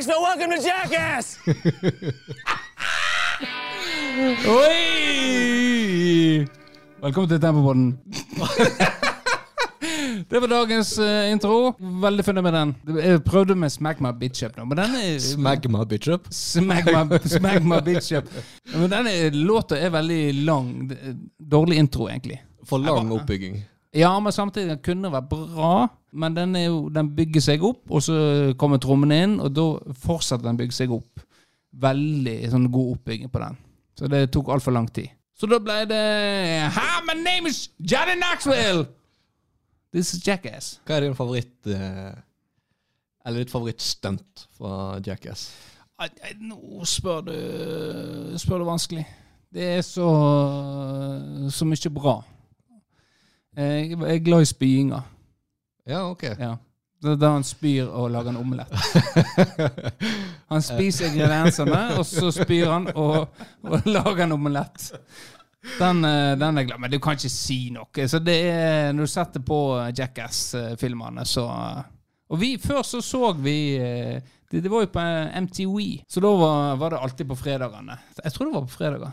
Knoxville, welcome to Jackass! Oi! Velkommen til Tempopodden. Det var dagens eh, intro. Veldig fornøyd med den. Jeg prøvde med Smack my bitch up nå, men den er Smagma bitch up. Smack my, smack my bitch up. Men denne låta er veldig lang. Dårlig intro, egentlig. For lang oppbygging. Ja, men samtidig den kunne vært bra. Men den, jo, den bygger seg opp, og så kommer trommene inn, og da fortsetter den å bygge seg opp. Veldig sånn god oppbygging på den. Så det tok altfor lang tid. Så da ble det Hi, my name is Johnny Knoxville! This is Jackass. Hva er din favoritt eh, Eller ditt favorittstunt fra Jackass? Nå spør du Spør du vanskelig. Det er så Så mye bra. Jeg jeg er glad i spyinga. Ja, ok. Ja. Det er Da han spyr og lager en omelett. Han spiser ingrediensene, og så spyr han og, og lager en omelett. Den, eh, den er glad Men du kan ikke si noe. Så det er, Når du setter på Jackass-filmene, så Og vi før så så vi eh, det, det var jo på MTV, så da var, var det alltid på fredagene. Jeg tror det var på fredager.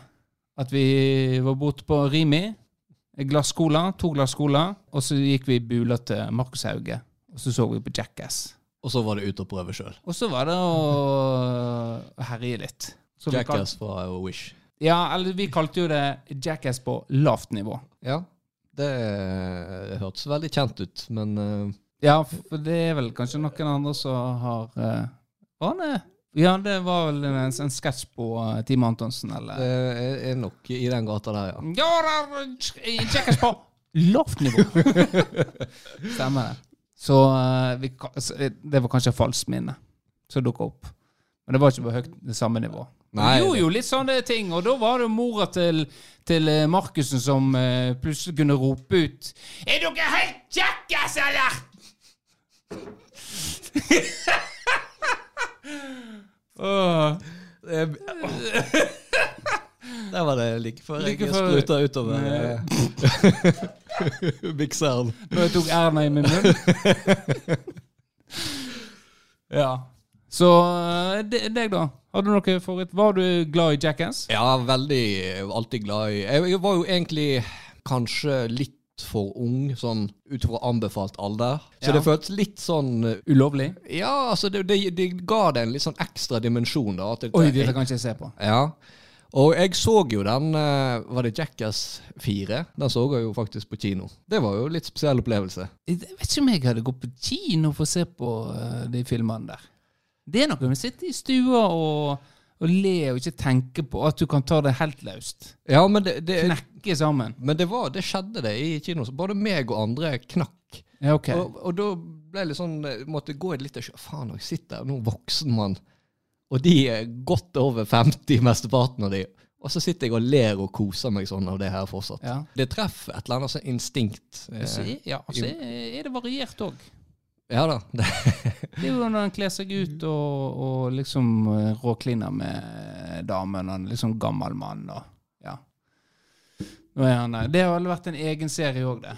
At vi var borte på Rimi. Glass cola, to glass cola, og så gikk vi i bula til Markus Hauge. Og så så vi på Jackass. Og så var det ut og prøve sjøl. Og så var det å herje litt. Så Jackass fra Wish. Ja, eller vi kalte jo det Jackass på lavt nivå. Ja, det, det hørtes veldig kjent ut, men uh... Ja, for det er vel kanskje noen andre som har uh, Å, nei. Ja, det var vel en, en sketsj på uh, Team Antonsen, det eller er, er nok i den gata der, ja. Ja, det sjekkes Jackass på lavt nivå. Stemmer det. Så, vi, eh, det var kanskje falskt minne som dukka opp. Men det var ikke på høyt det samme nivå. Nei, vi gjorde jo litt sånne ting, og da var det mora til, til eh, Markussen som eh, plutselig kunne rope ut Er dere helt jackass, eller? Åh. Der var det like før Like jeg før- spruta utover eh, mikseren. Når jeg tok Erna i min munn. ja. Så eh, det- deg, da? Har du noe favoritt? Var du glad i Jackass? Ja, veldig alltid glad i jeg var jo egentlig kanskje litt for ung, sånn ut fra anbefalt alder. Så Ja. det føltes litt sånn uh, Ulovlig? Ja, altså, det, det, det ga det en litt sånn ekstra dimensjon, da. At det, Oi, dette kan ikke jeg se på. Ja. Og jeg så jo den uh, Var det Jackass 4? Den så jeg jo faktisk på kino. Det var jo litt spesiell opplevelse. Jeg vet ikke om jeg hadde gått på kino for å se på uh, de filmene der. Det er noe med å sitte i stua og, og le og ikke tenke på at du kan ta det helt løst. Ja, men det, det, Knekke sammen. men det, var, det skjedde det i kino. Så både meg og andre knakk. Ja, ok. Og, og da ble det litt sånn eh, Måtte gå et lite Faen, jeg sitter her nå, voksen mann, og de er godt over 50, mesteparten av de. Og så sitter jeg og ler og koser meg sånn av det her fortsatt. Ja. Det treffer et eller annet sånn instinkt. eh, ja, så er er det variert òg. Ja da. Det, er jo når han kler seg ut og, og liksom eh, råkliner med damen, han er liksom gammel mann og ja. Nå er han, det har vel vært en egen serie òg, det.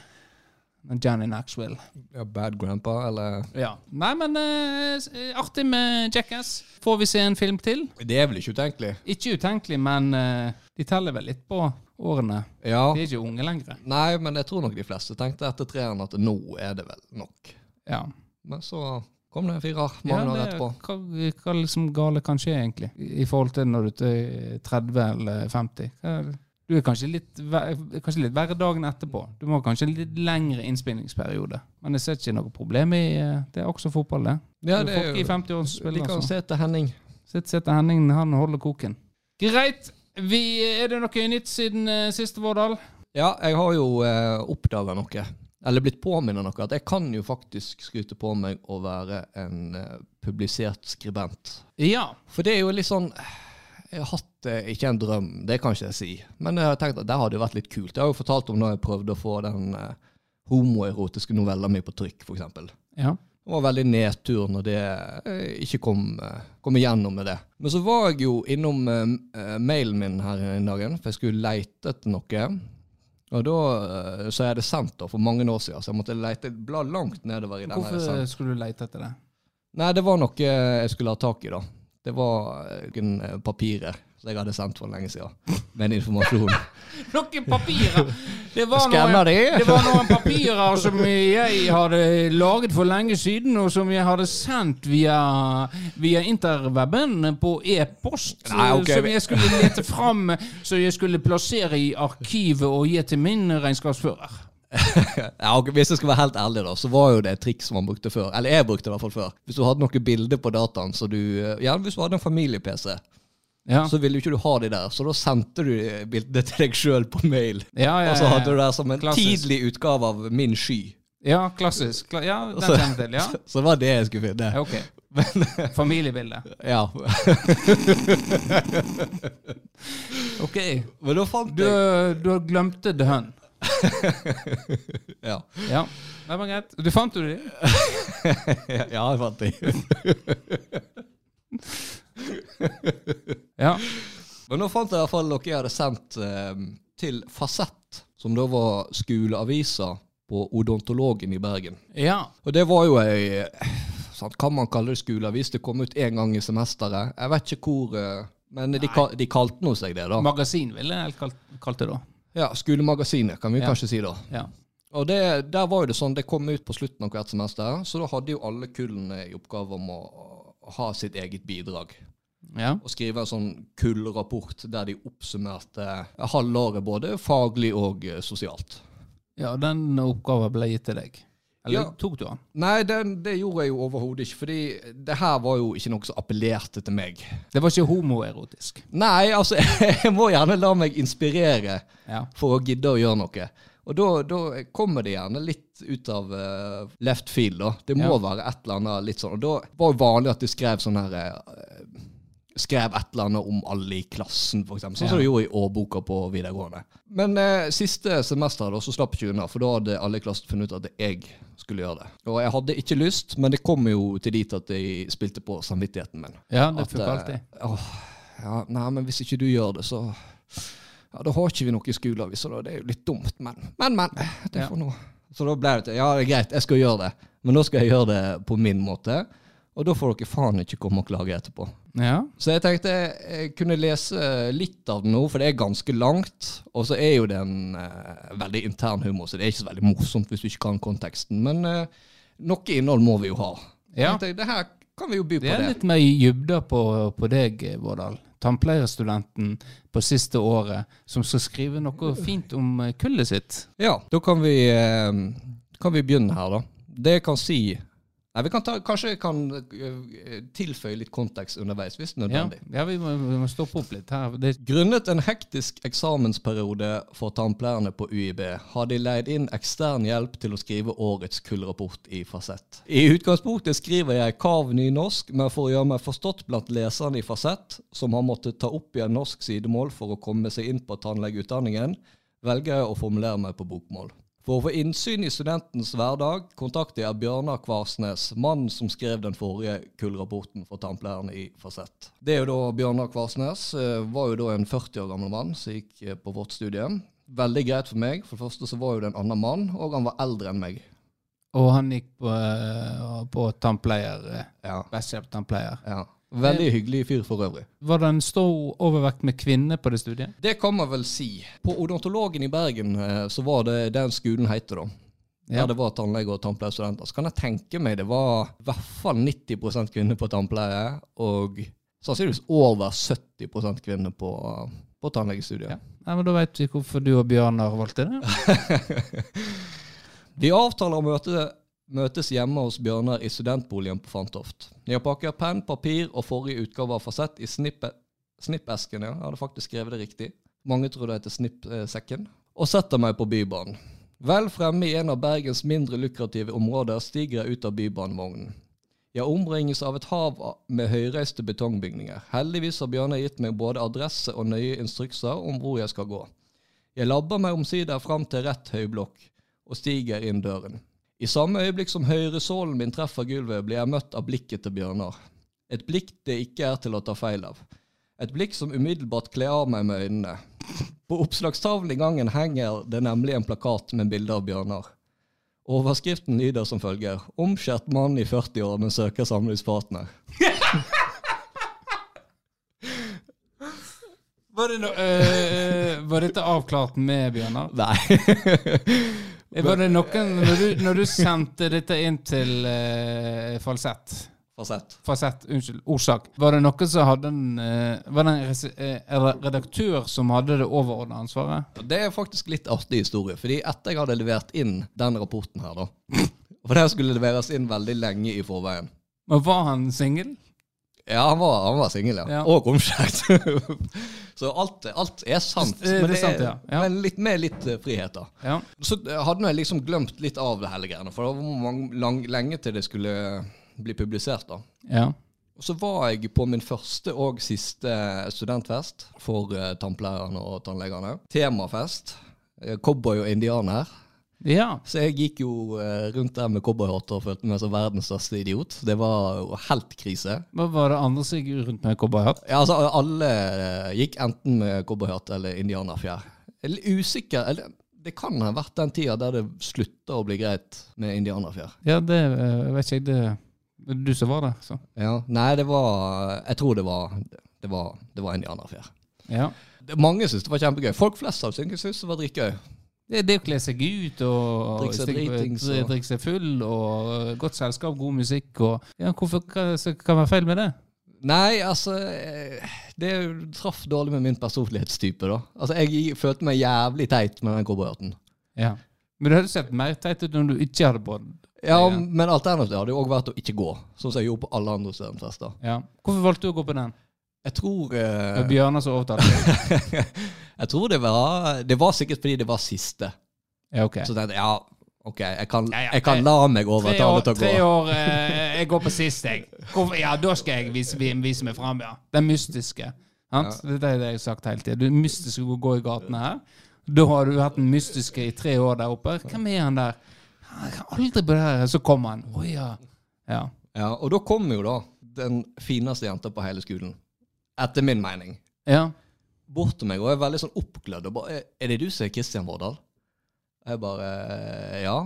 Johnny Knoxville. ja, bad grandpa, eller Ja. Nei, men uh, artig med Jackass. Får vi se en film til? Det er vel ikke utenkelig? Ikke utenkelig, men uh, de teller vel litt på årene. Ja. De er ikke unge lenger. Nei, men jeg tror nok de fleste tenkte etter treeren at nå er det vel nok. Ja. Men så kom det fire Ja, mange år det, etterpå. hva, hva liksom gale kan skje, egentlig? I forhold til når du er 30 eller 50? Er? Du er kanskje litt, kanskje litt verre dagen etterpå. Du må kanskje en litt lengre innspillingsperiode. Men jeg ser ikke noe problem i eh, Det er også fotball, det. Ja, det er jo, i jo 50 år spiller, de kan Altså. se til Henning. Sitt, sitt til Henning, han holder koken. Greit. Vi, er det noe nytt siden uh, siste Vårdal? Ja, jeg har jo uh, oppdaga noe. Eller blitt påminnet noe. At jeg kan jo faktisk skryte på meg å være en eh, publisert skribent. Ja. For det er jo litt sånn Jeg har hatt eh, ikke en drøm, det kan ikke jeg si. Men jeg har tenkt at det hadde jo vært litt kult. Jeg har jo fortalt om da jeg prøvde å få den eh, homoerotiske novella mi på trykk, f.eks. ja. Det var veldig nedtur når det ikke kom, kom igjennom med det. Men så var jeg jo innom mailen min her en dagen, for jeg skulle leite etter noe. Og da eh, så er det sendt da, for mange år siden, så jeg måtte lete, bla langt nedover i den. her Hvorfor sendt. skulle du lete etter det? Nei, det var noe jeg skulle ha tak i, da. Det var noen eh, papirer som jeg hadde sendt for lenge siden, med en informasjon. Noen papirer! Det var, noen, de? det var noen papirer som jeg hadde laget for lenge siden, og som jeg hadde sendt via, via interweben på e-post. Okay. Som jeg skulle lete fram, så jeg skulle plassere i arkivet og gi til min regnskapsfører. Ja, ok, Hvis jeg skal være helt ærlig, da, så var jo det et triks man brukte før. Eller jeg brukte det i hvert fall før. Hvis du hadde noen bilder på dataen, så du Ja, hvis du hadde en familie-PC, Ja, så ville jo ikke du ha de der. Så da sendte du bildene til deg sjøl på mail. ja, ja, Og så hadde du det som en Klassisk. tidlig utgave av Min sky. ja klassisk. Kla- Ja, den Så- kjenner jeg til. Ja, Så det var det jeg skulle finne. Okay. ok. Familiebilde. Ja. Ok. Men da fant Du, jeg du glemte The Hun. Ja, Ja, det var greit. Du fant du det? ja jeg fant det. Ja. Men nå fant jeg i hvert fall noe jeg hadde sendt eh, til Fasett, som da var skoleavisa på Odontologen i Bergen. Ja. Og det var jo ei sant, Kan man kalle det skoleavis? Det kom ut én gang i semesteret. Jeg vet ikke hvor eh, Men de, de kalte nå seg det, da. Magasin ville jeg kalt, kalt det da. Ja, Skolemagasinet, kan vi Ja. kanskje si da. Ja. Og det, der var jo det sånn, det kom ut på slutten av hvert semester, så da hadde jo alle kullene i oppgave om å ha sitt eget bidrag. Ja. Og skrive en sånn kullrapport der de oppsummerte halvåret både faglig og eh, sosialt. ja, den oppgaven ble gitt til deg. Eller Ja. tok du den? Nei, den, det gjorde jeg jo overhodet ikke, fordi det her var jo ikke noe som appellerte til meg. Det var ikke homoerotisk. Nei, altså, jeg må gjerne la meg inspirere Ja. for å gidde å gjøre noe. Og da, da kommer det gjerne litt ut av uh, left field, da. Det må Ja. være et eller annet litt sånn. Og da var det vanlig at de skrev sånn her eh, Skrev et eller annet om alle i klassen, eksempel. Sånn som Ja. du gjorde i årboka på videregående. Men eh, siste semester da, så slapp ikke unna, for da hadde alle i klassen funnet ut at jeg skulle gjøre det. Og jeg hadde ikke lyst, men det kom jo til dit at jeg spilte på samvittigheten min. Ja, det funker eh, alltid. Åh, ja, nei, men hvis ikke du gjør det, så Ja, da har ikke vi noe skoleavis, og da- det er jo litt dumt, men Men, men. Det Ja. får nå Så da ble det til Ja, det er greit, jeg skal gjøre det, men nå skal jeg gjøre det på min måte. Og da får dere faen ikke komme og klage etterpå. Ja. Så jeg tenkte jeg kunne lese litt av det nå, for det er ganske langt. Og så er jo det en eh, veldig intern humor, så det er ikke så veldig morsomt hvis du ikke kan konteksten. Men eh, noe innhold må vi jo ha. Ja. Jeg tenkte, det her kan vi jo by på Det det. er litt mer dybde på, på deg, Vårdal. Tannpleierstudenten på siste året som skal skrive noe fint om eh, kullet sitt. Ja, da kan vi, eh, kan vi begynne her, da. Det jeg kan si Nei, vi kan ta, Kanskje kan eh, tilføye litt kontekst underveis, hvis Ja, nødvendig. ja vi, må, vi må stoppe opp litt her. Det, Grunnet en hektisk eksamensperiode for tannpleierne på UiB, har de leid inn ekstern hjelp til å skrive årets kullrapport i Fasett. I utgangspunktet skriver jeg kav nynorsk, men for å gjøre meg forstått blant leserne i Fasett, som har måttet ta opp igjen norsk sidemål for å komme seg inn på tannlegeutdanningen, velger jeg å formulere meg på bokmål. For å få innsyn i studentens hverdag kontakter jeg Bjørnar Kvarsnes, mannen som skrev den forrige kullrapporten for tannpleierne i Fasett. Det er jo da Bjørnar Kvarsnes, eh, var jo da en 40 år gammel mann som gikk eh, på vårt studie. Veldig greit for meg. For det første så var jo det en annen mann, og han var eldre enn meg. og han gikk på, eh, på tannpleier. eh, Ja, Vesthjelp-tannpleier. ja. Veldig hyggelig fyr for øvrig. Var det en stor overvekt med kvinner på det studiet? Det kan man vel si. På Odontologen i Bergen eh, så var det den skolen heter da. Ja. Der det var tannlege og tannpleierstudenter. Så kan jeg tenke meg det var i hvert fall 90% kvinner på tannpleie, og sannsynligvis over 70% kvinner på, på tannlegestudiet. Ja. Nei, men Da vet vi hvorfor du og Bjørnar valgte det. Vi avtaler å møte, møtes hjemme hos Bjørnar i studentboligen på Fantoft. Jeg pakker penn, papir og forrige utgave av Fasett i snippe, snippesken. Ja. Jeg hadde faktisk skrevet det riktig. Mange tror det heter snippsekken. Og setter meg på Bybanen. Vel fremme i en av Bergens mindre lukrative områder stiger jeg ut av bybanevognen. Jeg omringes av et hav med høyreiste betongbygninger. Heldigvis har Bjørnar gitt meg både adresse og nøye instrukser om hvor jeg skal gå. Jeg labber meg omsider fram til rett høyblokk og stiger inn døren. I samme øyeblikk som høyresålen min treffer gulvet, blir jeg møtt av blikket til Bjørnar. Et blikk det ikke er til å ta feil av. Et blikk som umiddelbart kler av meg med øynene. På oppslagstavlen i gangen henger det nemlig en plakat med bilde av Bjørnar. Overskriften lyder som følger Omskjært mann i 40-årene søker samlivspartner. Var, det no, øh, var dette avklart med Bjørnar? Nei. Eh, Var det noen Når du, når du sendte dette inn til uh, falsett Fasett. Fasett, unnskyld, orsak Var det noen som hadde en eh, Var det en redaktør som hadde det overordna ansvaret? Det er faktisk litt artig historie, fordi etter jeg hadde levert inn den rapporten her, da For den skulle leveres inn veldig lenge i forveien. Men Var han singel? Ja, han var, han var singel, ja. Ja. Og omskjært. Så alt, alt er sant. Det- det er sant, ja. Ja. Men litt, med litt eh, frihet, da. Ja. Så eh, hadde jeg liksom glemt litt av det hele greiene, for det var lenge til det skulle bli publisert. da. ja. Og så var jeg på min første og siste studentfest for tannpleierne og tannlegene. Temafest. eh, Cowboy og indianer. Ja. Så jeg gikk jo eh, rundt der med cowboyhatt og følte meg som verdens største idiot. Det var jo helt krise. Hva var det andre som gikk rundt med cowboyhatt? Ja, altså Alle eh, gikk enten med cowboyhatt eller indianerfjær. Er usikker. Eller, det kan ha vært den tida der det slutta å bli greit med indianerfjær. Ja, det eh, vet ikke jeg. Det det er du som var der, så. Ja, Nei, det var Jeg tror det var Det var, det var indianerfjær. Ja. Mange syntes det var kjempegøy. Folk flest av syntes det var dritgøy. Det, det å kle seg ut og Drikke seg full og godt selskap, god musikk og Ja, hvorfor hva kan være feil med det? Nei, altså eh, Det traff dårlig med min personlighetstype, da. Altså, Jeg følte meg jævlig teit med den cowboyhatten. Ja. Men du hadde sett mer teit ut om du ikke hadde på den. Ja. men alternativet hadde jo òg vært å ikke gå, sånn som jeg gjorde på alle andre studentfester. Ja. Hvorfor valgte du å gå på den? Jeg tror Det eh, var Bjørnar som overtalte. Jeg tror det var Det var sikkert fordi det var siste. Ja, ok. Så tenkte jeg ja, OK, jeg kan, Ja, ja, jeg kan la meg overtale til å tre år eh, Jeg går på sist, jeg. Hvorfor- Ja, da skal jeg vise, vise meg fram, ja. Den mystiske. Sant? Det er det jeg har sagt hele tiden. Du er mystisk å gå i gatene her. Da har du hatt den mystiske i tre år der oppe. Hvem er han der? Jeg kan aldri på det her. Så kommer han. Å ja. ja. Ja, og da kommer jo da den fineste jenta på hele skolen. Etter min mening. Ja. Bort til meg og er veldig sånn oppglødd. Og bare, er det du som er Kristian Vårdal? Jeg bare Ja.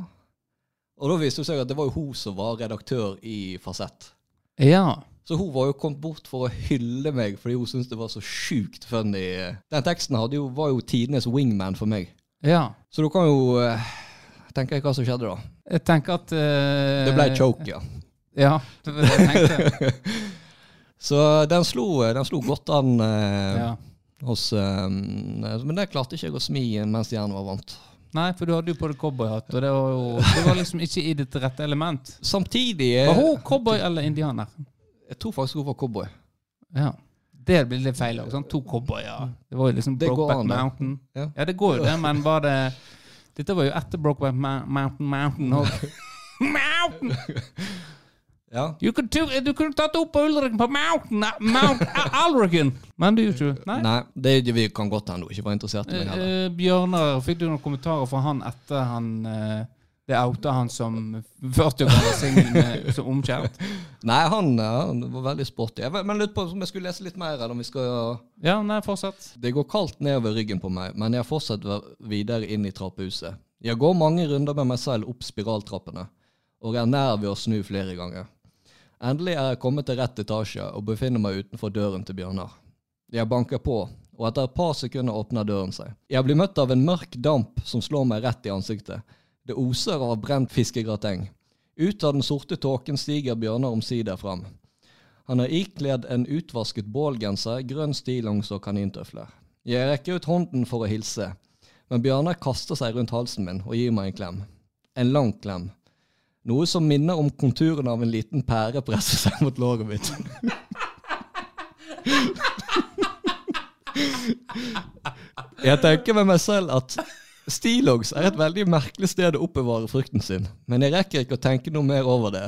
Og da viste det seg at det var jo hun som var redaktør i Fasett. Ja. Så hun var jo kommet bort for å hylle meg fordi hun syntes det var så sjukt funny. Den teksten jo, var jo tidenes wingman for meg. Ja. Så du kan jo eh, tenke hva som skjedde da. Jeg tenker at uh, Det ble choke, ja. Ja, det var det jeg tenkte. Så den slo, den slo godt an eh, Ja. hos eh, Men det klarte ikke jeg å smi mens hjernen var varmt. Nei, for du hadde jo på deg cowboyhatt, og det var jo Det var liksom ikke i ditt rette element. Samtidig eh, Var hun cowboy eller indianer? Jeg tror faktisk hun var cowboy. Ja. Det blir litt feil òg. Sånn. To cowboyer. Det var jo liksom Brokeback. Mountain. Ja. Ja, det går jo det, men var det Dette var jo etter Brokeback Mountain Mountain òg. Mountain! Ja. Could do, du kunne tatt opp Ulriken på Mountain Mount Alriken! Men det gjorde ikke. Nei. Nei, det vi kan godt hende hun ikke var interessert i meg Eh, heller. eh, Bjørnar, fikk du noen kommentarer fra han etter han eh, det outa han som 40 år singel som omkjent? Nei, han, han var veldig sporty. Jeg men lurte på om jeg skulle lese litt mer, eller om vi skal Ja, nei, fortsett. Det går kaldt nedover ryggen på meg, men jeg fortsetter videre inn i trappehuset. Jeg går mange runder med meg selv opp spiraltrappene, og er nær ved å snu flere ganger. Endelig er jeg kommet til rett etasje og befinner meg utenfor døren til Bjørnar. Jeg banker på, og etter et par sekunder åpner døren seg. Jeg blir møtt av en mørk damp som slår meg rett i ansiktet. Det oser av brent fiskegrateng. Ut av den sorte tåken stiger Bjørnar omsider fram. Han er ikledd en utvasket bålgenser, grønn stillongs og kanintøfler. Jeg rekker ut hånden for å hilse, men Bjørnar kaster seg rundt halsen min og gir meg en klem. En lang klem. Noe som minner om konturen av en liten pære presser seg mot låret mitt. Jeg tenker med meg selv at Stillongs er et veldig merkelig sted å oppbevare frukten sin, men jeg rekker ikke å tenke noe mer over det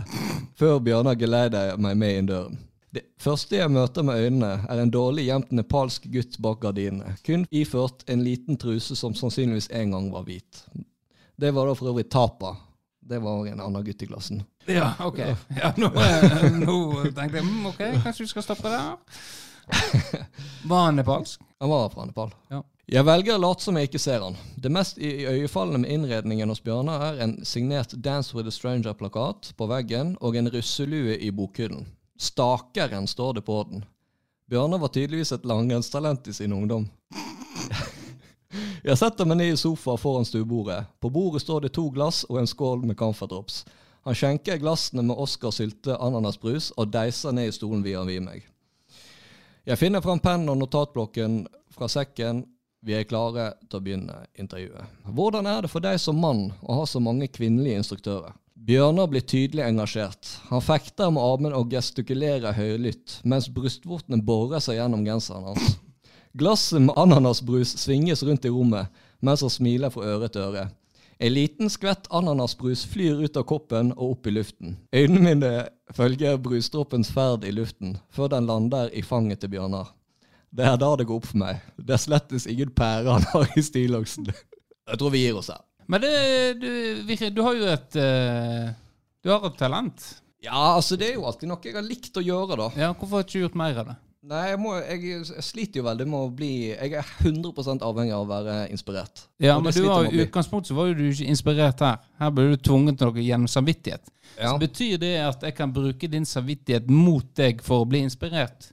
før Bjørnar geleider meg med inn døren. Det første jeg møter med øynene, er en dårlig gjemt nepalsk gutt bak gardinene, kun iført en liten truse som sannsynligvis en gang var hvit. Det var da for øvrig Tapa. Det var en annen gutt i klassen. Ja, ok. Ja, nå, eh, nå tenkte jeg mm, ok, kanskje vi skal stoppe der. Var han nepalsk? Han var fra Nepal. Ja. Jeg velger å late som jeg ikke ser han. Det mest iøynefallende med innredningen hos Bjørnar er en signert Dance with a Stranger-plakat på veggen og en russelue i bokhyllen. Stakeren står det på den. Bjørnar var tydeligvis et langrennstalent i sin ungdom. Jeg setter meg ned i sofaen foran stuebordet. På bordet står det to glass og en skål med camphordrops. Han skjenker glassene med Oscar sylte ananasbrus og deiser ned i stolen vis-à-vis meg. Jeg finner fram pennen og notatblokken fra sekken vi er klare til å begynne intervjuet. Hvordan er det for deg som mann å ha så mange kvinnelige instruktører? Bjørnar blir tydelig engasjert. Han fekter med armen og gestikulerer høylytt, mens brystvortene borer seg gjennom genseren hans. Glasset med ananasbrus svinges rundt i rommet, mens han smiler fra øre til øre. En liten skvett ananasbrus flyr ut av koppen og opp i luften. Øynene mine følger brusdråpens ferd i luften, før den lander i fanget til Bjørnar. Det er da det går opp for meg. Det er slettes ingen pære han har i stillongsen. Jeg tror vi gir oss her. Men det, du, du, har jo et uh, Du har et talent. Ja, altså det er jo alltid noe jeg har likt å gjøre, da. Ja, Hvorfor har du ikke gjort mer av det? Nei, jeg, må, jeg, jeg, sliter jo veldig med å bli Jeg er 100% avhengig av å være inspirert. Ja, men du var, i utgangspunktet så var jo du ikke inspirert her. Her ble du tvunget til noe gjennom samvittighet. Ja. Så Betyr det at jeg kan bruke din samvittighet mot deg for å bli inspirert?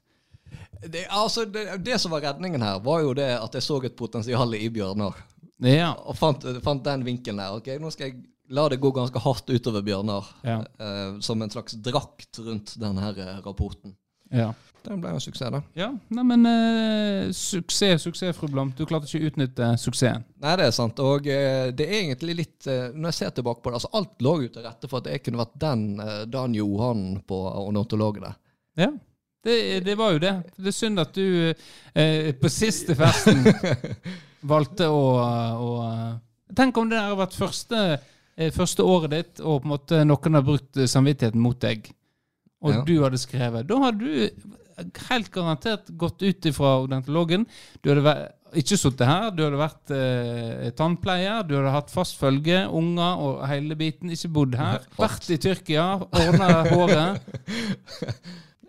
Det, altså, det, det, som var redningen her, var jo det at jeg så et potensial i Bjørnar. Ja. Og fant, fant, den vinkelen der. Ok, Nå skal jeg la det gå ganske hardt utover Bjørnar. Ja. Eh, som en slags drakt rundt denne eh, rapporten. Ja. Den ble en suksess, da. Ja, Neimen, eh, suksess, suksess, fru Blom. Du klarte ikke å utnytte suksessen. Nei, det er sant. Og eh, det er egentlig litt eh, Når jeg ser tilbake på det, altså alt lå jo til rette for at jeg kunne vært den eh, Dan Johan på Ornitologene. Ja. Det, det, var jo det. Det er synd at du eh, på siste festen valgte å, å, Tenk om det der har vært første, eh, første, året ditt, og på en måte noen har brukt samvittigheten mot deg, og ja. du hadde skrevet. Da hadde du helt garantert gått ut ifra odontologen. Du hadde vært, ikke sittet her, du hadde vært eh, tannpleier, du hadde hatt fast følge, unger og hele biten. Ikke bodd her. Vært i Tyrkia, ordna håret.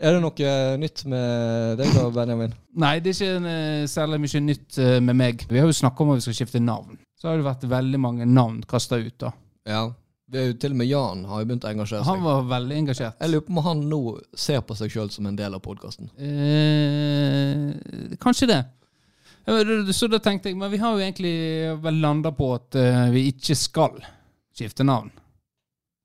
Er det noe nytt med deg da, Benjamin? Nei, det er ikke uh, særlig mye nytt uh, med meg. Vi har jo snakka om at vi skal skifte navn. Så har det vært veldig mange navn kasta ut, da. Ja. Det er jo til og med Jan har jo begynt å engasjere seg. Han var veldig engasjert. Jeg lurer på om han nå ser på seg sjøl som en del av podkasten. Eh, kanskje det. Så da tenkte jeg, men vi har jo egentlig vel landa på at uh, vi ikke skal skifte navn.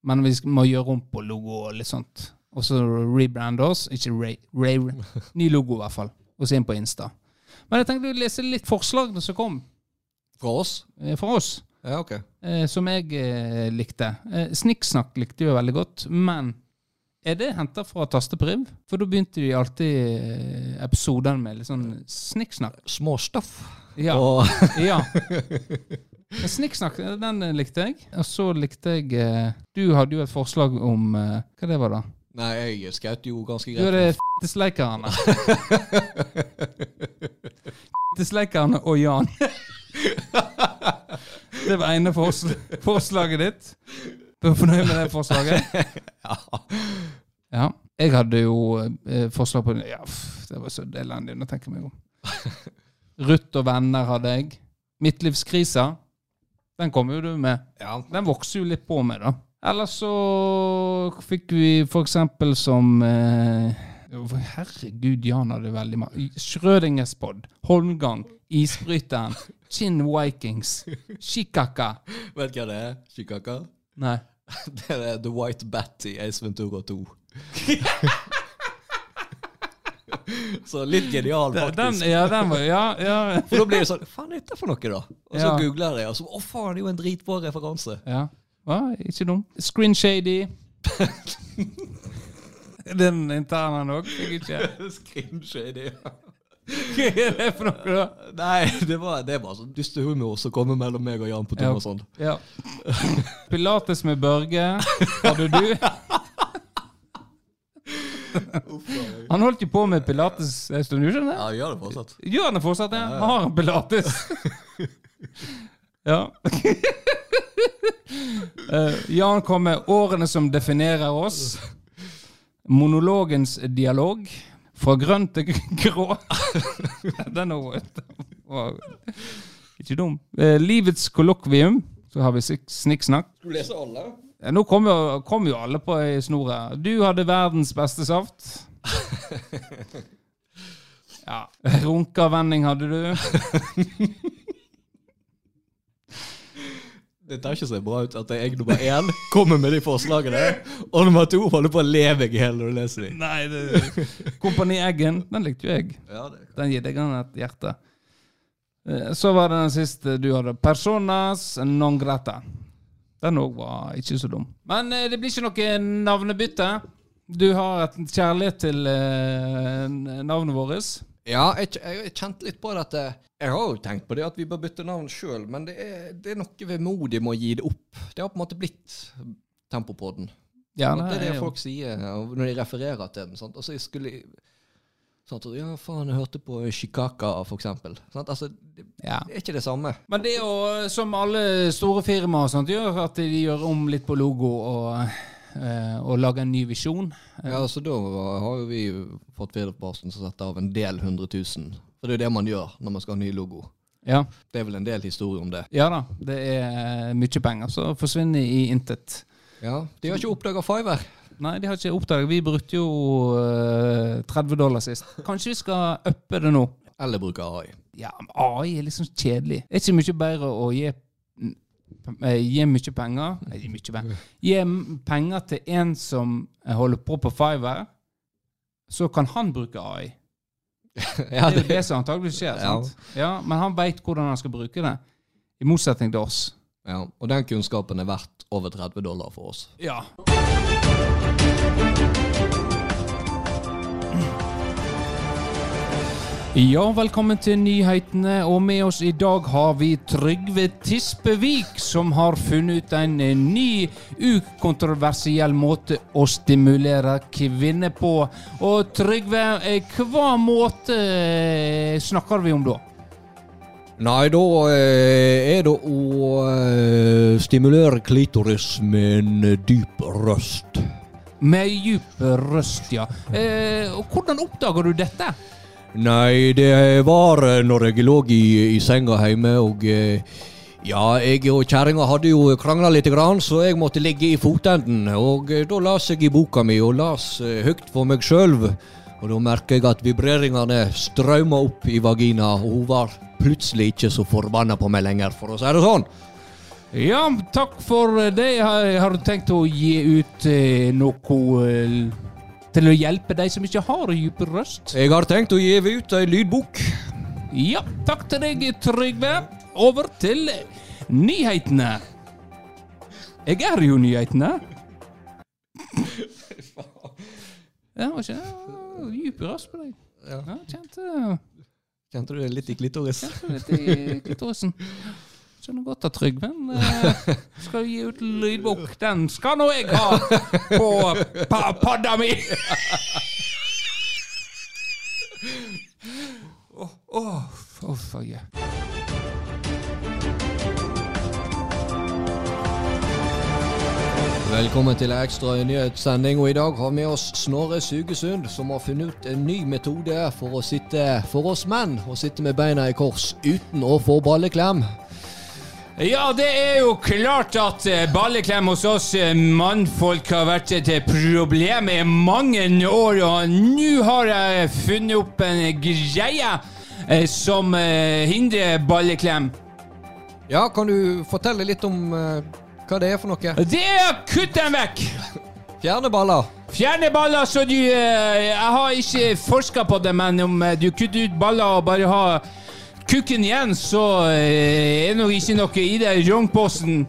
Men vi må gjøre om på logo og litt sånt. Og så rebrande oss. Ikke Ray, Ray, Ny logo, i hvert fall. Og så inn på Insta. Men jeg tenkte å lese litt forslagene som kom. Fra oss? Eh, fra oss. Ja, ok. Eh, som jeg eh, likte. Eh, Snikksnakk likte jeg veldig godt, men er det henta fra Tastepriv? For da begynte de alltid eh, episodene med litt sånn snikksnakk. Småstoff. Ja. Og ja. Snikksnakk, den likte jeg. Og så likte jeg Du hadde jo et forslag om Hva det var da? Nei, jeg skjøt jo ganske greit. Du er det fittesleikerne. fittesleikerne og Jan. det var ene forslaget ditt. Du er fornøyd med det forslaget? ja. ja. Jeg hadde jo eh, forslag på Ja, det var så elendig. Tenker jeg meg om. Ruth og venner hadde jeg. Midtlivskrisa. Den kom jo du med. Ja. Den vokser jo litt på med, da. Eller så fikk vi for eksempel som eh, Herregud, Jan hadde veldig mange. Schrødingers pod, Holmgang, Isbryteren, Chin Vikings, Shikaka. Vet du hva det er? Shikaka? Nei. Det er The White Bat i Ace Ventura 2. Så litt genial, faktisk. Den, ja, den var, ja, ja. For da blir det sånn Faen, er dette for noe, da? Og så ja. googler jeg, og så Å, faen, det er jo en dritbra referanse. Ja. Ja, ikke dum. Screen Shady. Den interne òg, ikke? Screen Shady, ja. Hva er det for noe, da? Nei, det, var, det bare sånn dustehumor som kommer mellom meg og Jan på Tom og sånn. Ja. Pilates med Børge hadde du. Han holdt jo på med pilates en stund, du skjønner? Ja, gjør det fortsatt. Gjør han det fortsatt, ja? Har han pilates? ja. Uh, Jan kom med 'Årene som definerer oss'. Monologens dialog. Fra grønn til grå. Den er Og, ikke dum. Eh, livets kollokvium. Så har vi snikksnakk. Du lese alle? Ja, nå kom jo, kom jo alle på ei snor her. Du hadde verdens beste saft. Ja. Runkervending hadde du. Det tar ikke så bra ut at jeg nummer én kommer med de forslagene, og nummer to holder på å leve i hjel når du leser dem. Nei, det Kompani Eggen, den likte jo jeg. Ja, det Den gir deg et hjerte. Eh, Så var det den siste du hadde. Personas non grata. Den òg var ikke så dum. Men eh, det blir ikke noe navnebytte. Du har et kjærlighet til eh, navnet vårt. Ja, jeg, jeg kjente litt på dette. Jeg har jo tenkt på det at vi bør bytte navn sjøl, men det er, det er noe vemodig med å gi det opp. Det har på en måte blitt Tempopodden. Ja, det er det jo- folk sier når de refererer til den. Sant? Altså, jeg skulle sånn at, Ja, faen, jeg hørte på Chicaca, for eksempel. Sant? Altså, det, ja. det er ikke det samme. Men det er jo som alle store firmaer sånt, gjør, at de gjør om litt på logo og, eh, og lage en ny visjon. Ja, så da har jo vi fått Firdaposten som setter av en del hundre tusen. For det er jo det man gjør når man skal ha ny logo. Ja. Det er vel en del historie om det. ja da, det er mye penger som forsvinner i intet. Ja, De har ikke oppdaga Fiver. Nei, de har ikke oppdaget. Vi brukte jo eh, 30 dollar sist. Kanskje vi skal uppe det nå? Eller bruke AI. Ja, AI er liksom kjedelig. Det er ikke mye bedre å gi, eh, gi mye penger Nei, gi mye penger. Gi penger til en som eh, holder på på Fiver, så kan han bruke AI. ja, Det er jo det som antageligvis skjer. Ja. sant? Ja, Men han veit hvordan han skal bruke det, i motsetning til oss. ja, og den kunnskapen er verdt over 30 dollar for oss. Ja. Ja, velkommen til nyhetene. Og med oss i dag har vi Trygve Tispevik, som har funnet ut en eh, ny ukontroversiell måte å stimulere kvinner på. Og Trygve, eh, hva måte eh, snakker vi om da? Nei, da er det å stimulere klitoris med en dyp røst. Med dyp røst, ja. Hvordan oppdager du dette? Nei, det var eh, når jeg lå i, i senga hjemme, og eh, ja, jeg og kjerringa hadde jo krangla litt, så jeg måtte ligge i fotenden. Og eh, da las jeg i boka mi, og las høyt for meg sjøl. Og da merka jeg at vibreringene strømma opp i vagina, og hun var plutselig ikke så forbanna på meg lenger, for å si det sånn. Ja, takk for det. Har, du tenkt å gi ut noe til å hjelpe de som ikke har dyp røst? Jeg har tenkt å gi ut ei lydbok. Ja, takk til deg, Trygve. Over til nyhetene. Jeg er jo nyhetene. Ja, var ikke dyp røst på deg. Ja. Ja, kjente Kjente du det litt i klitoris? kjente du litt i klitorisen. Skjønner godt at Trygven eh, skal gi ut lydbok. Den skal nå jeg ha på pa padda mi! Åh, oh, oh, fuck yeah. Velkommen til ekstra nyhetssending, og i dag har vi med oss Snorre Sugesund, som har funnet ut en ny metode for å sitte for oss menn, å sitte med beina i kors uten å få balleklem. Ja, det er jo klart at eh, balleklem hos oss eh, mannfolk har vært et eh, problem i mange år, og nå har jeg funnet opp en greie som hindrer balleklem. Ja, kan du fortelle litt om hva det er for noe? Det er å kutte den vekk! Fjerne baller. Fjerne baller, så du Jeg har ikke forska på det, men om du kutter ut baller og bare har kukken igjen, så eh, er det nok ikke noe i det rognposten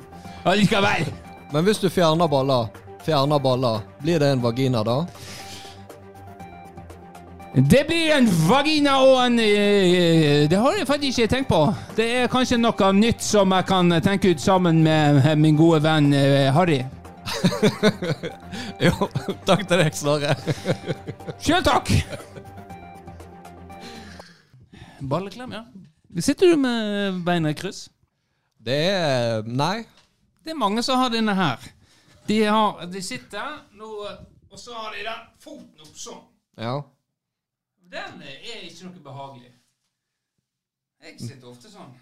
allikevel. Men hvis du fjerner baller, fjerner baller, blir det en vagina da? Det blir en vagina og en eh, Det har jeg faktisk ikke tenkt på. Det er kanskje noe nytt som jeg kan tenke ut sammen med min gode venn eh, Harry. Jo, takk til deg, Snorre. Sjøl takk! Balleklem, ja. Sitter du med beina i kryss? Det er Nei. Det er mange som har denne her. De, har, de sitter nå, og så har de den foten opp sånn. Ja. Den er ikke noe behagelig. Jeg sitter ofte sånn.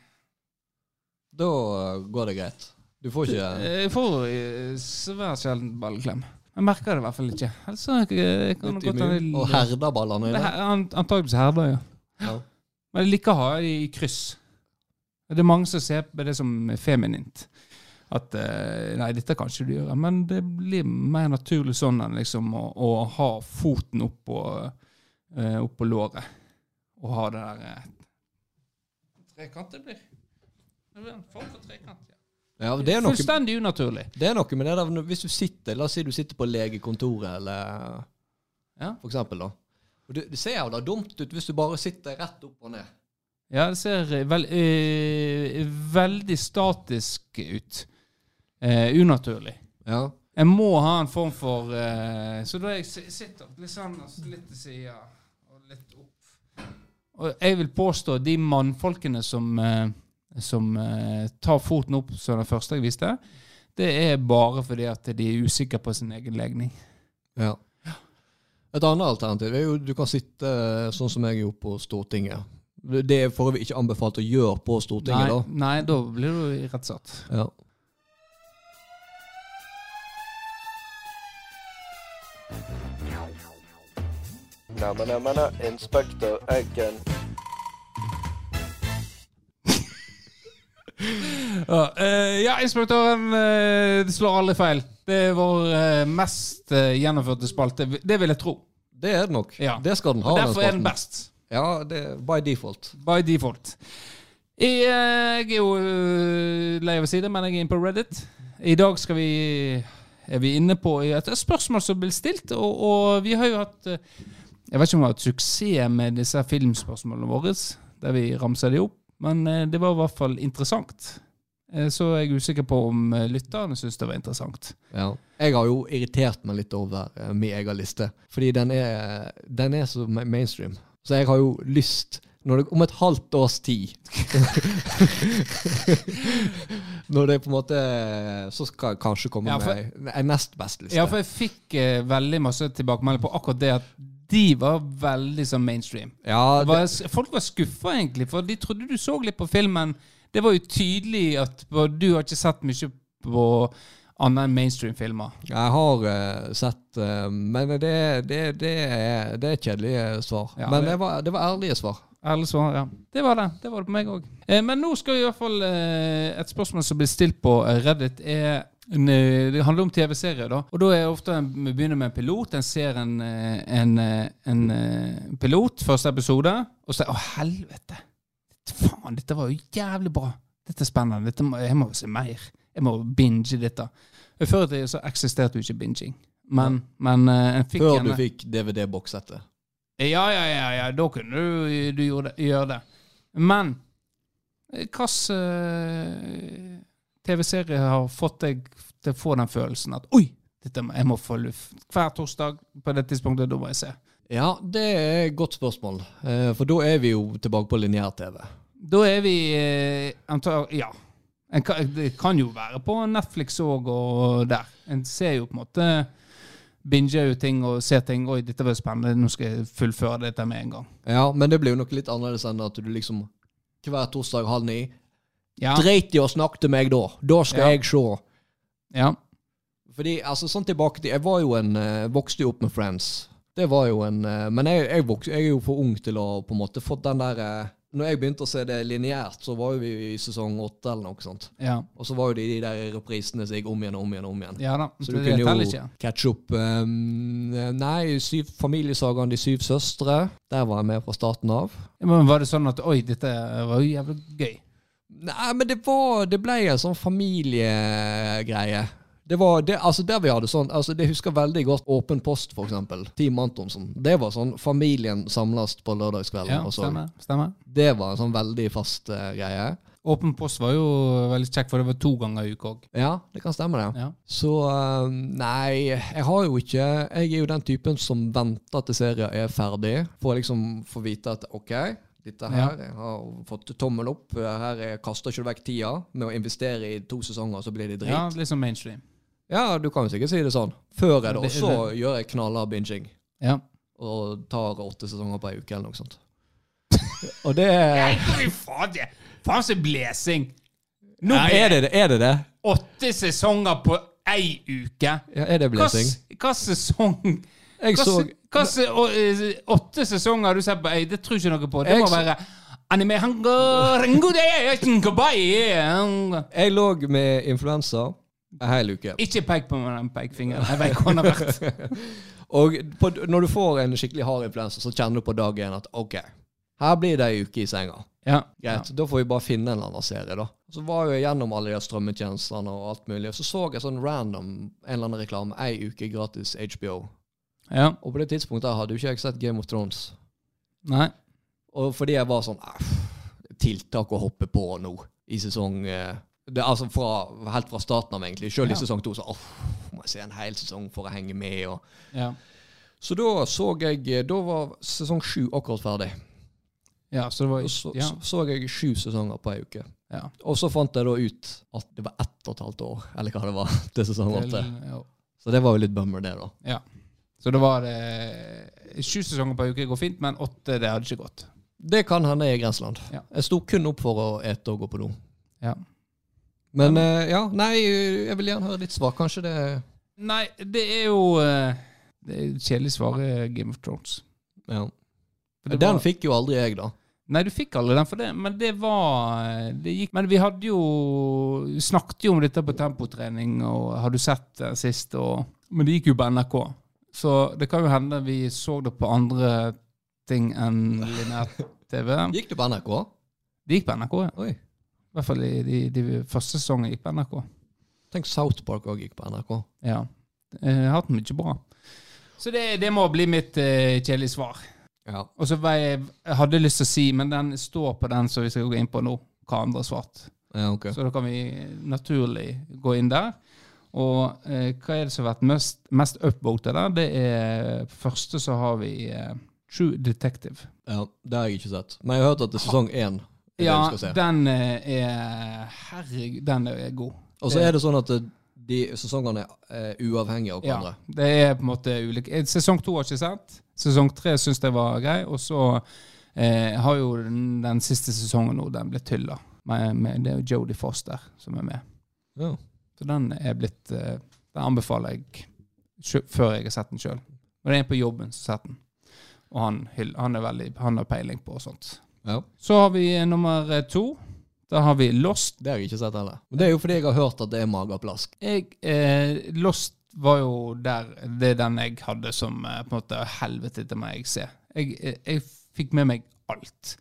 Da eh, går det greit. Du får ikke Jeg får eh, svært sjelden balleklem. Jeg merker det i hvert fall ikke. Altså, så jeg, jeg immun. Og herder ballene Det dine. Antakeligvis herder, ja. Ja. Men jeg liker å ha i kryss. Det er mange som ser på det som feminint. At eh, nei, dette kan ikke du gjøre. Men det blir mer naturlig sånn enn liksom å, å ha foten opp på låret. Og ha det der eh, Trekant det blir. Det blir en form for trekant. Ja. Ja, det er noe Fullstendig unaturlig. Det er noe med det der Hvis du sitter La oss si du sitter på legekontoret, eller Ja. for eksempel, da. Og det, det ser jo da dumt ut hvis du bare sitter rett opp og ned. Ja, det ser eh, vel, eh, veldig statisk ut. Eh, unaturlig. Ja. Jeg må ha en form for eh, Så da jeg si- sitter litt sånn litt til sida og litt opp Og jeg vil påstå de mannfolkene som, eh, som eh, tar foten opp som den første jeg viste, det er bare fordi at de er usikre på sin egen legning. ja. Et annet alternativ er jo du kan sitte eh, sånn som jeg gjorde på Stortinget. Det er for øvrig ikke anbefalt å gjøre på Stortinget, Nei, da. nei, da blir du irettesatt. Ja. Nei, nei, nei, nei Inspektør Eggen. Ja, eh, ja inspektøren eh, det slår aldri feil. Det er vår eh, mest gjennomførte spalte. Det vil jeg tro. Det er det nok. Ja. Det skal den ha. Og den derfor er den best. Ja, det by default. By default. Jeg, jeg er jo lei av å si det, men jeg er inne på Reddit. I dag skal vi er vi inne på et spørsmål som blir stilt, og, og vi har jo hatt Jeg vet ikke om vi har hatt suksess med disse filmspørsmålene våre, der vi ramser de opp, men det var i hvert fall interessant. Eh, Så er jeg usikker på om eh, lytterne syns det var interessant. Ja. Jeg har jo irritert meg litt over uh, min egen liste. Fordi den er, den er så mainstream. Så jeg har jo lyst det, Om et halvt års tid Når det på en måte Så skal jeg kanskje komme Ja, for- med en nest best liste. Ja, for jeg fikk eh, veldig masse tilbakemeldinger på akkurat det at de var veldig sånn mainstream. Ja, Det var, folk var skuffa, egentlig, for de trodde du så litt på filmen. Det var jo tydelig at du har ikke sett mye på annet enn mainstream-filmer. Jeg har uh, sett uh, Men det, det, det, er, det er kjedelige svar. Ja, men det- var, det var ærlige svar. Ærlige svar, ja. Det var det. Det var det på meg òg. Eh, men nå skal vi i hvert fall eh, Et spørsmål som blir stilt på eh, Reddit, er Det handler om TV-serier, da. Og da er ofte en, vi begynner med en pilot. En ser en, en, en pilot, første episode, og så Å, helvete! Faen, dette var jo jævlig bra. Dette er spennende. Dette må, jeg må se mer. Jeg må binge dette. Før i tida så eksisterte jo ikke binging. Men, men eh, fikk Før du fikk DVD-bokssettet. ja, ja, ja, ja, da kunne du, du gjøre, det. Men eh, hvilken uh, TV-serie har fått deg til å få den følelsen at Oi! Dette, jeg må luft. Hver torsdag på det tidspunktet, da må jeg se. Ja, det er et godt spørsmål. Eh, for da er vi jo tilbake på lineær-TV. Da er vi eh, antar, Ja. En kan, det kan jo være på Netflix òg og der. En ser jo på en måte Binger jo ting og ser ting. Oi, dette var spennende, nå skal jeg fullføre dette med en gang. Ja, men det blir jo noe litt annerledes enn at du liksom hver torsdag halv ni Ja. Dreit i å snakke til meg da. Da skal Ja. jeg se. ja. Fordi, altså, sånn tilbake til Jeg var jo en eh, Vokste jo opp med Friends. Det var jo en eh, Men jeg, jeg, vokste, jeg er jo for ung til å på en måte fått den der eh, Når jeg begynte å se det lineært, så var jo vi i sesong åtte eller noe sånt. ja. Og så var jo det de der reprisene som gikk om igjen og om igjen og om igjen. Ja da. Så du kunne jo catche opp um, Nei, syv, familiesagaen De syv søstre. Der var jeg med fra starten av. Ja, Men var det sånn at Oi, dette var jo jævlig gøy. Nei, men det var Det ble en sånn familiegreie. Det var det, altså der vi hadde sånn altså Det husker veldig godt Åpen post, for eksempel. Team Antonsen. Det var sånn familien samles på lørdagskvelden. Ja, og så. stemmer. stemmer. Det var en sånn veldig fast uh, greie. Åpen post var jo veldig kjekk, for det var to ganger i uka òg. Ja, det kan stemme, det. Ja. Så eh, nei, jeg har jo ikke Jeg er jo den typen som venter til serien er ferdig, for å liksom få vite at OK, dette her jeg har fått tommel opp. Her kaster ikke du vekk tida med å investere i to sesonger, så blir det drit. ja, liksom litt mainstream. du kan jo sikkert si det sånn. Før jeg da, Det- så det- gjør jeg knallhard binging. Ja. Og tar åtte sesonger på ei uke eller noe sånt. Og det Nei, fy faen, det- faen så blesing! Nå ja, er, det, er det det? åtte sesonger på ei uke. Ja, er det blesing? Hva sesong Jeg så hva eh, Åtte sesonger du ser på ei, det tror ikke noe på. Det Jeg må så- være anime hango, ringo de, kabai. Jeg lå med influensa en hel uke. Ikke pek på meg med den pekefingeren. Jeg vet hvor den har vært. Og på, når du får en skikkelig hard influensa, så kjenner du på dag én at OK, her blir det ei uke i senga. Ja. Greit, Da får vi bare finne en eller annen serie, da. Så var jeg gjennom alle de strømmetjenestene og alt mulig, og så så jeg sånn random en eller annen reklame. Ei uke gratis HBO. ja. Og på det tidspunktet hadde jo ikke jeg sett Game of Thrones. Nei. Og fordi jeg var sånn "Ah, Tiltak å hoppe på nå, i sesong eh, det, er Altså fra, helt fra starten av, egentlig. Selv Ja. i sesong to, så åh, må jeg se en hel sesong for å henge med. og Ja. Så da så jeg Da var sesong sju akkurat ferdig. ja, så det var så, ja. så, så jeg sju sesonger på ei uke. ja. Og så fant jeg da ut at det var ett og et halvt år, eller hva det var, til sesong åtte. Så det var jo litt bummer, det, da. Ja. Så det var eh, Sju sesonger på uke går fint, men åtte det hadde ikke gått. Det kan hende i grenseland. Ja. Jeg sto kun opp for å ete og gå på do. Ja. Men eh, ja, nei, jeg vil gjerne høre ditt svar. Kanskje det Nei, det er jo eh, Det er et kjedelig svar er Game of Thrones. Ja. Det Den var- fikk jo aldri jeg, da. Nei, du fikk aldri den for det, men det var det gikk, Men vi hadde jo snakket jo om dette på tempotrening, og har du sett det sist? Og, men det gikk jo på NRK. Så det kan jo hende vi så det på andre ting enn linær-TV. Gikk det på NRK? Det gikk på NRK, ja. Oi. I hvert fall i de, de første sesongene gikk på NRK. Tenk South Park òg gikk på NRK. Ja. Jeg har hatt mye bra. Så det, det må bli mitt uh, kjedelige svar. Ja. Og så jeg, jeg hadde lyst til å si, men den står på den som vi skal gå inn på nå, hva andre har svart. ja, okay. Så da kan vi naturlig gå inn der. Og eh, hva er det som har vært mest, mest upvoted der? Det er første så har vi eh, True Detective. Ja, Det har jeg ikke sett. Men jeg har hørt at det er sesong én. Ja, den eh, er Herregud, den er god. Og så er det sånn at de sesongene er uavhengige av hverandre. Ja, det er på en måte ulike. Eh, Sesong to har jeg ikke sett. Sesong tre syns jeg var grei. Og så eh, har jo den, den siste sesongen nå, den blitt. Med, med, det er jo Jodie Foster som er med. Ja. Så den er blitt eh, Den anbefaler jeg før jeg har sett den sjøl. Og det er en på jobben som har sett den. Og han, han veldig Han har peiling på og sånt. Ja. Så har vi eh, nummer eh, to. Da har vi Lost. Det har jeg ikke sett heller. Men det er jo fordi jeg har hørt at det er mageplask. Jeg, eh, Lost var jo der Det er den jeg hadde som eh, på en måte helvete til meg jeg ser. Jeg, eh, jeg fikk med meg alt.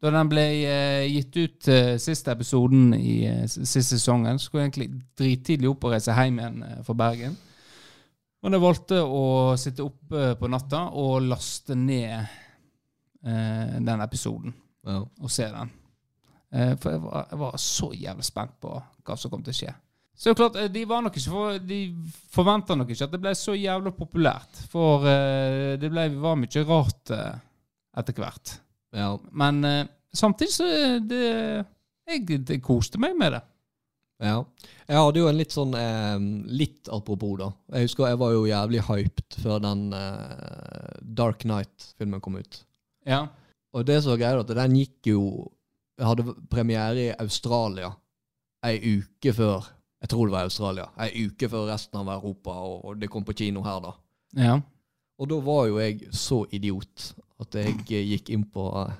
Da den ble eh, gitt ut eh, siste episoden i eh, siste sesongen, skulle jeg egentlig drittidlig opp og reise hjem igjen eh, fra Bergen. Men jeg valgte å sitte oppe på natta og laste ned eh, den episoden Ja. og se den. Eh, for jeg var, jeg var så jævlig spent på hva som kom til å skje. Så det klart, eh, De var nok ikke for, de forventa nok ikke at det ble så jævlig populært. For eh, det ble, var mye rart eh, etter hvert. ja. Men eh, samtidig så det, jeg, det koste meg med det. Ja. Jeg hadde jo en litt sånn eh, Litt apropos, da. Jeg husker jeg var jo jævlig hyped før den eh, Dark Night-filmen kom ut. Ja. Og det som var greia, at den gikk jo hadde premiere i Australia ei uke før Jeg tror det var Australia. Ei uke før resten av Europa, og, det kom på kino her, da. ja. Og da var jo jeg så idiot at jeg gikk inn på eh,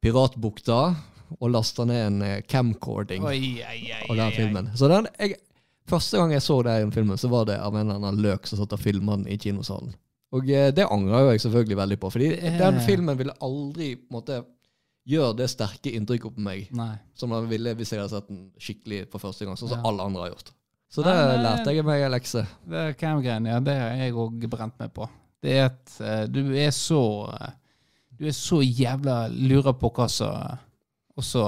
Piratbukta og lasta ned en eh, camcording Oi, oi, oi, av den filmen. Så den, jeg, første gang jeg så den filmen, så var det av en eller annen løk som satt og filma den i kinosalen. Og eh, det angrer jo jeg selvfølgelig veldig på, fordi er- den filmen ville aldri måtte gjøre det sterke inntrykket på meg Nei. som den ville hvis jeg hadde sett den skikkelig for første gang, sånn som Ja. alle andre har gjort. Så det Nei, nei. lærte jeg meg en lekse. Det cam-greiene, ja, det har jeg òg brent meg på. Det er at uh, du er så uh, Du er så jævla lurer på hva som Og så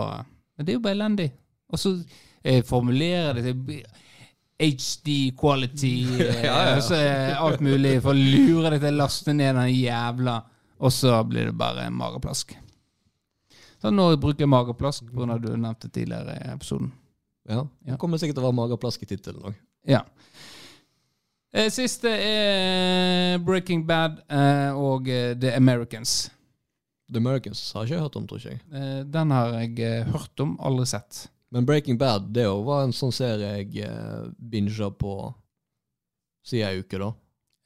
Men det er jo bare elendig. Og så eh, formulerer det til HD quality eh, Ja, ja, ja. og så er alt mulig for å lure deg til å laste ned den jævla Og så blir det bare mageplask. Så nå bruker jeg mageplask pga. du nevnte tidligere i episoden. Ja. Det kommer sikkert til å være mageplask i tittelen òg. Ja. Eh, Siste er Breaking Bad eh, og eh, The Americans. The Americans har jeg ikke hørt om, tror ikke jeg. Eh, Den har jeg eh, hørt om, aldri sett. Men Breaking Bad det jo var en sånn serie jeg eh, binga på siden ei uke, da.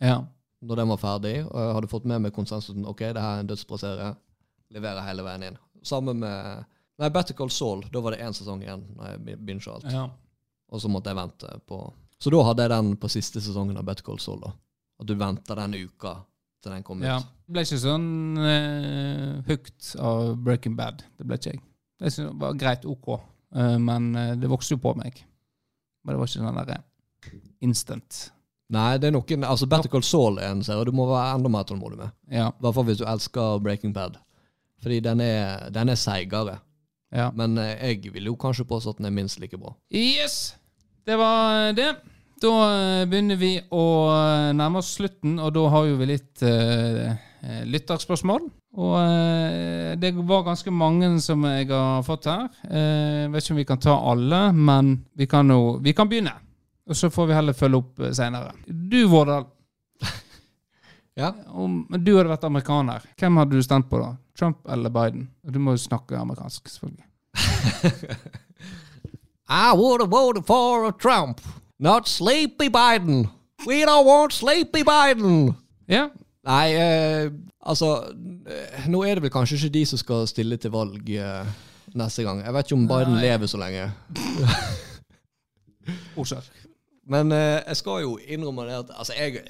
Ja. Når den var ferdig, og jeg hadde fått med meg konsensusen ok, det her er en dødsbra serie. Leverer hele veien inn. Sammen med Nei, Better Call Saul. Da var det én sesong igjen. når jeg binga alt. ja. Og så måtte jeg vente på Så da hadde jeg den på siste sesongen av Better Call Saul. da. At du venter den uka til den kom ja. ut. Ble ikke sånn uh, hooked av Breaking Bad. Det ble ikke jeg. Jeg det var greit OK, men eh, det vokste jo på meg. Men det var ikke den derre instant. Nei, det er noen Altså, Better Call Saul er en serie du må være enda mer tålmodig med. Ja. I hvert fall hvis du elsker Breaking Bad. Fordi den er, den er seigere. ja. Men eh, jeg vil jo kanskje påstå at den er minst like bra. Yes! Det var det. Da eh, begynner vi å eh, nærme oss slutten, og da har jo vi litt uh, lytterspørsmål. Og eh, det var ganske mange som jeg har fått her. Jeg vet ikke om vi kan ta alle, men vi kan, jo, vi kan begynne. Og så får vi heller følge opp seinere. Du, Vårdal. Ja. Om du hadde vært amerikaner, hvem hadde du stemt på da? Trump eller Biden? Du må jo snakke amerikansk, selvfølgelig. I would have voted for Trump, not Sleepy Biden. We don't want Sleepy Biden. Ja, Nei, eh, altså eh, Nå er det vel kanskje ikke de som skal stille til valg eh, neste gang. Jeg vet ikke om Biden Nei. lever så lenge. Orsak. Men eh, jeg skal jo innrømme det at altså, jeg,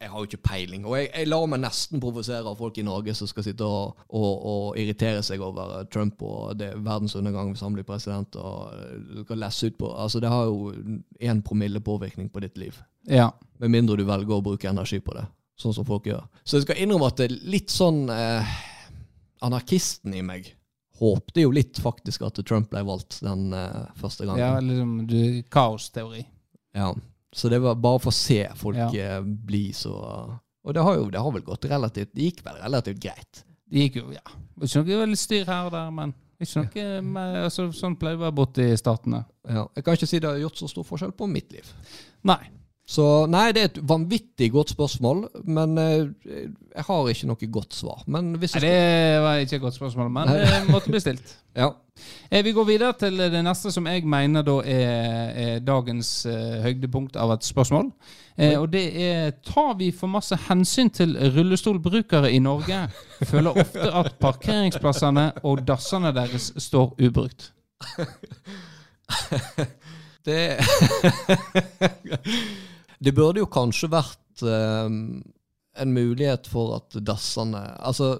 jeg har jo ikke peiling. Og jeg, jeg lar meg nesten provosere av folk i Norge som skal sitte og, og, og irritere seg over eh, Trump og det er verdens undergang hvis han blir president. og eh, du skal lese ut på, altså Det har jo én promille påvirkning på ditt liv. Ja. Med mindre du velger å bruke energi på det, sånn som folk gjør. Så jeg skal innrømme at det er litt sånn eh, Anarkisten i meg håpte jo litt faktisk at Trump ble valgt den eh, første gangen. Ja, liksom du, kaosteori. Ja. Så det var bare for å se folk Ja. eh, bli så Og det har jo det har vel gått relativt Det gikk vel relativt greit. Det gikk jo, ja. Ikke noe veldig styr her og der, men ikke noe med, altså, sånn pleier det å være borte i statene. Ja. Jeg kan ikke si det har gjort så stor forskjell på mitt liv. Nei. Så nei, det er et vanvittig godt spørsmål, men eh, jeg har ikke noe godt svar. Nei, Det var ikke et godt spørsmål, men det måtte bli stilt. Ja. Eh, Vi går videre til det neste som jeg mener da er, er dagens eh, høydepunkt av et spørsmål. Eh, og det er tar vi for masse hensyn til rullestolbrukere i Norge? Føler ofte at parkeringsplassene og dassene deres står ubrukt. Det Det burde jo kanskje vært eh, en mulighet for at dassene Altså,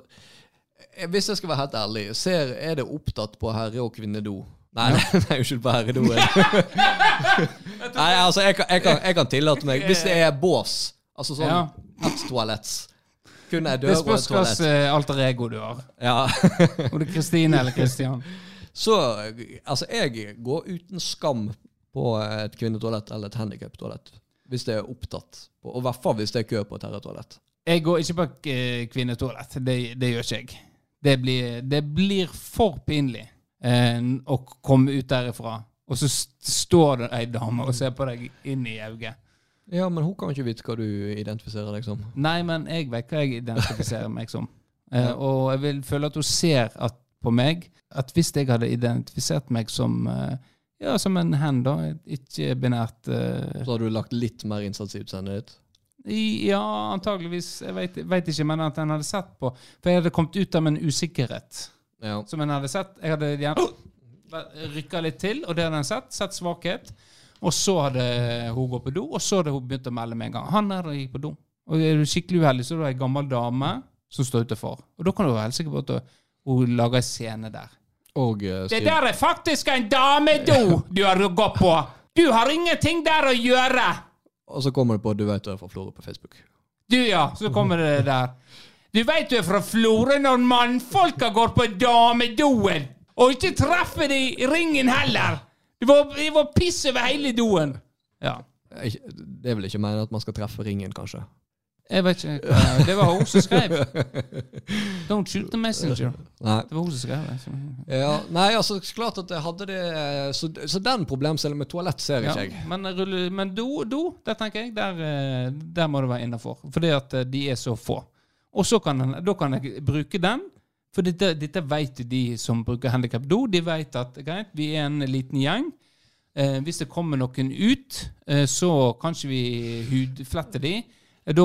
eh, hvis jeg skal være helt ærlig, ser, er det opptatt på herre- og kvinnedo? Nei, nei, unnskyld, på herredo. nei, altså, jeg kan, jeg, kan, jeg kan tillate meg Hvis det er bås, altså sånn Ja. ett toalett Kun ei dør og et spørs hvilket toalett. eh, alter ego du har. Ja. Om det er Kristine eller Kristian. Så altså, jeg går uten skam på et kvinnetoalett eller et handikaptoalett. Hvis det er opptatt. Og i hvert fall hvis det er kø på et herretoalett. Jeg går ikke på eh, kvinnetoalett. Det, det gjør ikke jeg. Det blir, det blir for pinlig eh, å komme ut derifra, og så står det ei dame og ser på deg inn i øyet. Ja, men hun kan ikke vite hva du identifiserer deg som. Nei, men jeg vet hva jeg identifiserer meg som. Eh, og jeg vil føle at hun ser at, på meg at hvis jeg hadde identifisert meg som eh, ja, som en hen, da, ikke-binært uh... Så har du lagt litt mer innsats i utseendet ditt. Ja, antageligvis. Jeg vet, vet ikke, men at en hadde sett på For jeg hadde kommet ut av en usikkerhet Ja. som en hadde sett. Jeg hadde gjerne rykka litt til, og det hadde en sett. Sett svakhet. Og så hadde hun gått på do, og så hadde hun begynt å melde med en gang. Han der gikk på do. Og er du skikkelig uheldig, så er det ei gammel dame som står utenfor. Og da kan du være helt sikker på at hun lager en scene der. Og uh, Det der er faktisk en damedo du har gått på! Du har ingenting der å gjøre! Og så kommer det på du vet du er fra Florø på Facebook. Du, ja. Så kommer det der. Du veit du er fra Florø når mannfolka går på damedoen, og ikke treffer de i ringen heller. Det var, det var piss over hele doen. Ja. Det er vel ikke meningen at man skal treffe ringen, kanskje? Jeg vet ikke hva Det var hun som skrev. Don't shoot the messenger. Nei. Det var hun som skrev det. Ja, nei, altså, klart at jeg hadde det Så, så den problemstillingen med toalett ser Ja, ikke jeg. men, men do, do, der tenker jeg, der, eh, der må det være innafor. Fordi at eh, de er så få. Og så kan da kan jeg bruke den For dette, dette vet de som bruker handikapdo. De vet at greit, vi er en liten gjeng. Eh, hvis det kommer noen ut, eh, så kanskje vi hudfletter de. Jeg,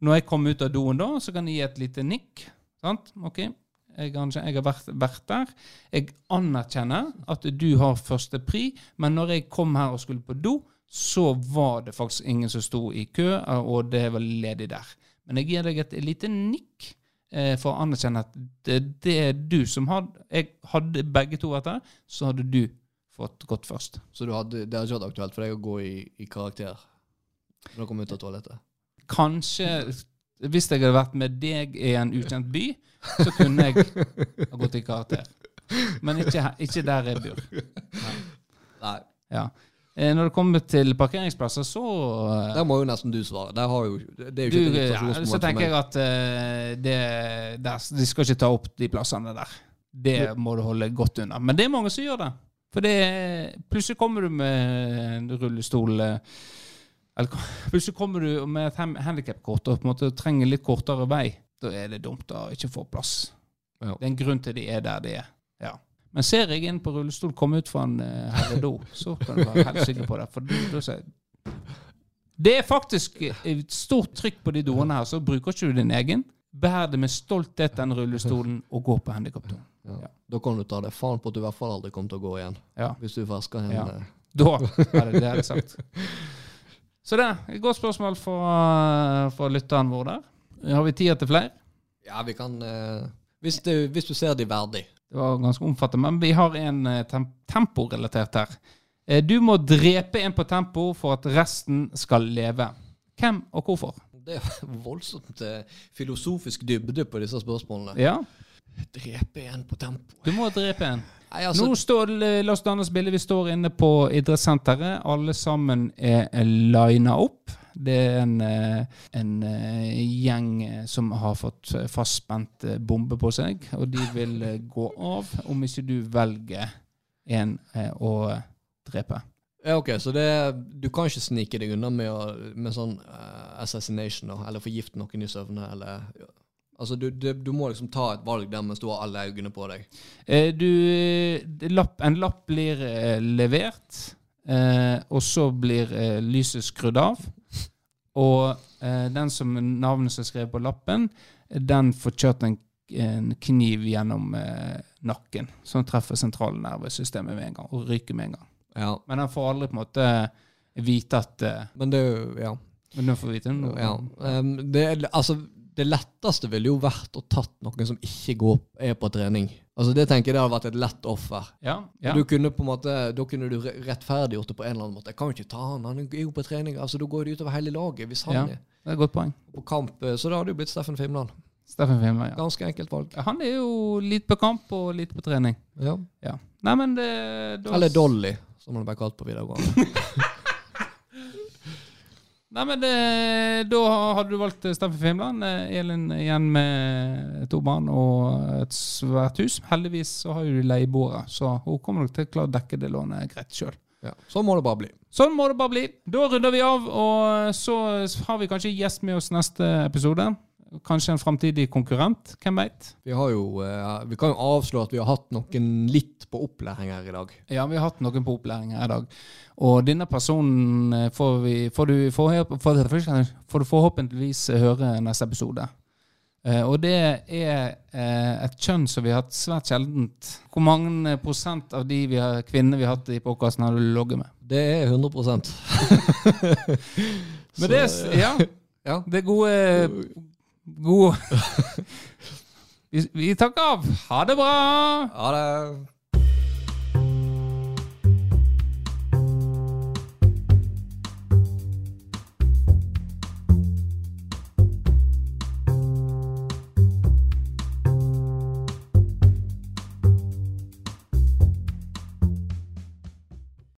når jeg kommer ut av doen, da, så kan jeg gi et lite nikk. Sant? Ok, jeg, jeg har vært, vært der. Jeg anerkjenner at du har første pri, men når jeg kom her og skulle på do, så var det faktisk ingen som sto i kø, og det var ledig der. Men jeg gir deg et lite nikk eh, for å anerkjenne at det, det er du som hadde jeg Hadde begge to vært der, så hadde du fått gått først. Så hadde, det hadde ikke vært aktuelt for deg å gå i, i karakter når du kom ut av toalettet? Kanskje hvis jeg hadde vært med deg i en ukjent by, så kunne jeg ha gått i karakter. Men ikke, ikke der jeg bor. Nei. Ja. Eh, Når det kommer til parkeringsplasser, så eh, Der må jo nesten du svare. Der har jo, det er jo du, ikke et ja, Så tenker jeg at eh, det, der, de skal ikke ta opp de plassene der. Det må du holde godt unna. Men det er mange som gjør det. For det plutselig kommer du med en rullestol eller plutselig kommer du med et handikapkort og på en måte trenger litt kortere vei. Da er det dumt å ikke få plass. Ja. Det er en grunn til de er der de er. Ja. Men ser jeg inn på rullestol komme ut fra en uh, herredo, så kan du være helt sikker på det. For du, du sier det er faktisk et stort trykk på de doene her, så bruker ikke du din egen. Bær det med stolthet, den rullestolen, og gå på handikapdo. Ja. Ja. Da kan du ta det faen på at du i hvert fall aldri kommer til å gå igjen. Ja. Hvis du fersker hendene. Ja. eh, Da er det det jeg har sagt. Så det er et godt spørsmål fra, fra lytteren vår der. Har vi tid til flere? Ja, vi kan uh, hvis, du, hvis du ser de verdig. Det var ganske omfattende, men vi har en eh, tem temporelatert her. Eh, Du må drepe en på tempo for at resten skal leve. Hvem og hvorfor? Det er voldsomt eh, filosofisk dybde på disse spørsmålene. Ja, Drepe en på tempo. du må drepe en. Nei, altså, Nå står La oss danne oss bilde. Vi står inne på idrettssenteret. Alle sammen er lina opp. Det er en, eh, en eh, gjeng eh, som har fått fastspent eh, bombe på seg, og de vil eh, gå av om ikke du velger en eh, å drepe. ja, ok, Så det, du kan ikke snike deg unna med, å, med sånn uh, assassination, eller forgifte noen i søvne, eller Altså, du, du, du må liksom ta et valg der mens du har alle øynene på deg. Eh, Du, lapp, en lapp blir eh, levert, eh, og så blir eh, lyset skrudd av. Og eh, den som navnet som er skrevet på lappen, den får kjørt en, en kniv gjennom eh, nakken, som treffer sentralnervesystemet med en gang, og ryker med en gang. Ja. Men den får aldri på en måte vite at eh, Men det er jo Ja. Men nå får vite noe. ja. Um, det, altså, det letteste ville jo vært å tatt noen som ikke går, er på trening. Altså Det tenker jeg det hadde vært et lett offer. Ja, ja. Du kunne på en måte, Da kunne du rettferdiggjort det på en eller annen måte. Jeg kan jo ikke ta han, han er jo på trening. altså Da går det utover hele laget hvis han Ja. er Det er et godt poeng. på kamp. Så da hadde jo blitt Steffen Fimland. Steffen Fimland, ja. Ganske enkelt valg. Han er jo litt på kamp og litt på trening. Ja. Ja. Nei, men det Eller Dolly, som han ble kalt på videregående. Nei, men det, Da hadde du valgt Steffen Fimland. Eh, Elin igjen med to barn og et svært hus. Heldigvis så har jo de leieboere, så hun kommer nok til å klare å dekke det lånet greit sjøl. ja. Sånn må det bare bli. Sånn må det bare bli. Da runder vi av, og så har vi kanskje gjest med oss neste episode. Kanskje en framtidig konkurrent. Hvem veit? Vi har eh, vi kan jo avslå at vi har hatt noen litt på opplæring her i dag. Ja, vi har hatt noen på opplæring her i dag. Og denne personen eh, får, vi, får, du, får, får, får du forhåpentligvis høre neste episode. Eh, og det er et kjønn som vi har hatt svært sjeldent. Hvor mange prosent av de vi har, kvinner vi har hatt i podkasten, har du logget med? Det er 100 Men det, er- ja, Ja. det er gode Gode vi, vi takker av. Ha det bra! Ha det.